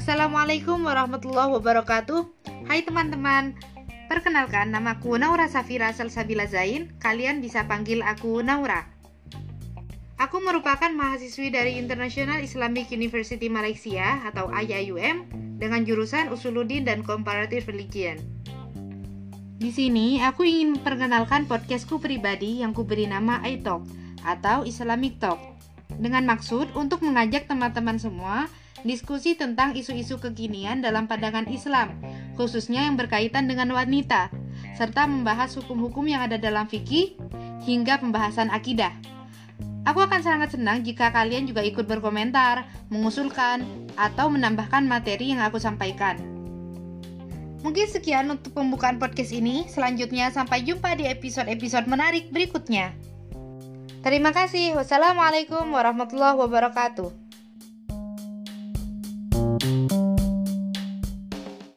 Assalamualaikum warahmatullahi wabarakatuh. Hai teman-teman Perkenalkan, namaku Naura Safira Salsabila Zain. Kalian bisa panggil aku Naura. Aku merupakan mahasiswi dari International Islamic University Malaysia atau IIUM dengan jurusan Usuluddin dan Comparative Religion. Di sini aku ingin memperkenalkan podcastku pribadi yang kuberi nama iTalk atau Islamic Talk dengan maksud untuk mengajak teman-teman semua diskusi tentang isu-isu kekinian dalam pandangan Islam, khususnya yang berkaitan dengan wanita, serta membahas hukum-hukum yang ada dalam fikih hingga pembahasan akidah. Aku akan sangat senang jika kalian juga ikut berkomentar, mengusulkan, atau menambahkan materi yang aku sampaikan. Mungkin sekian untuk pembukaan podcast ini. Selanjutnya, sampai jumpa di episode-episode menarik berikutnya. Terima kasih. Wassalamualaikum warahmatullahi wabarakatuh. Thank you.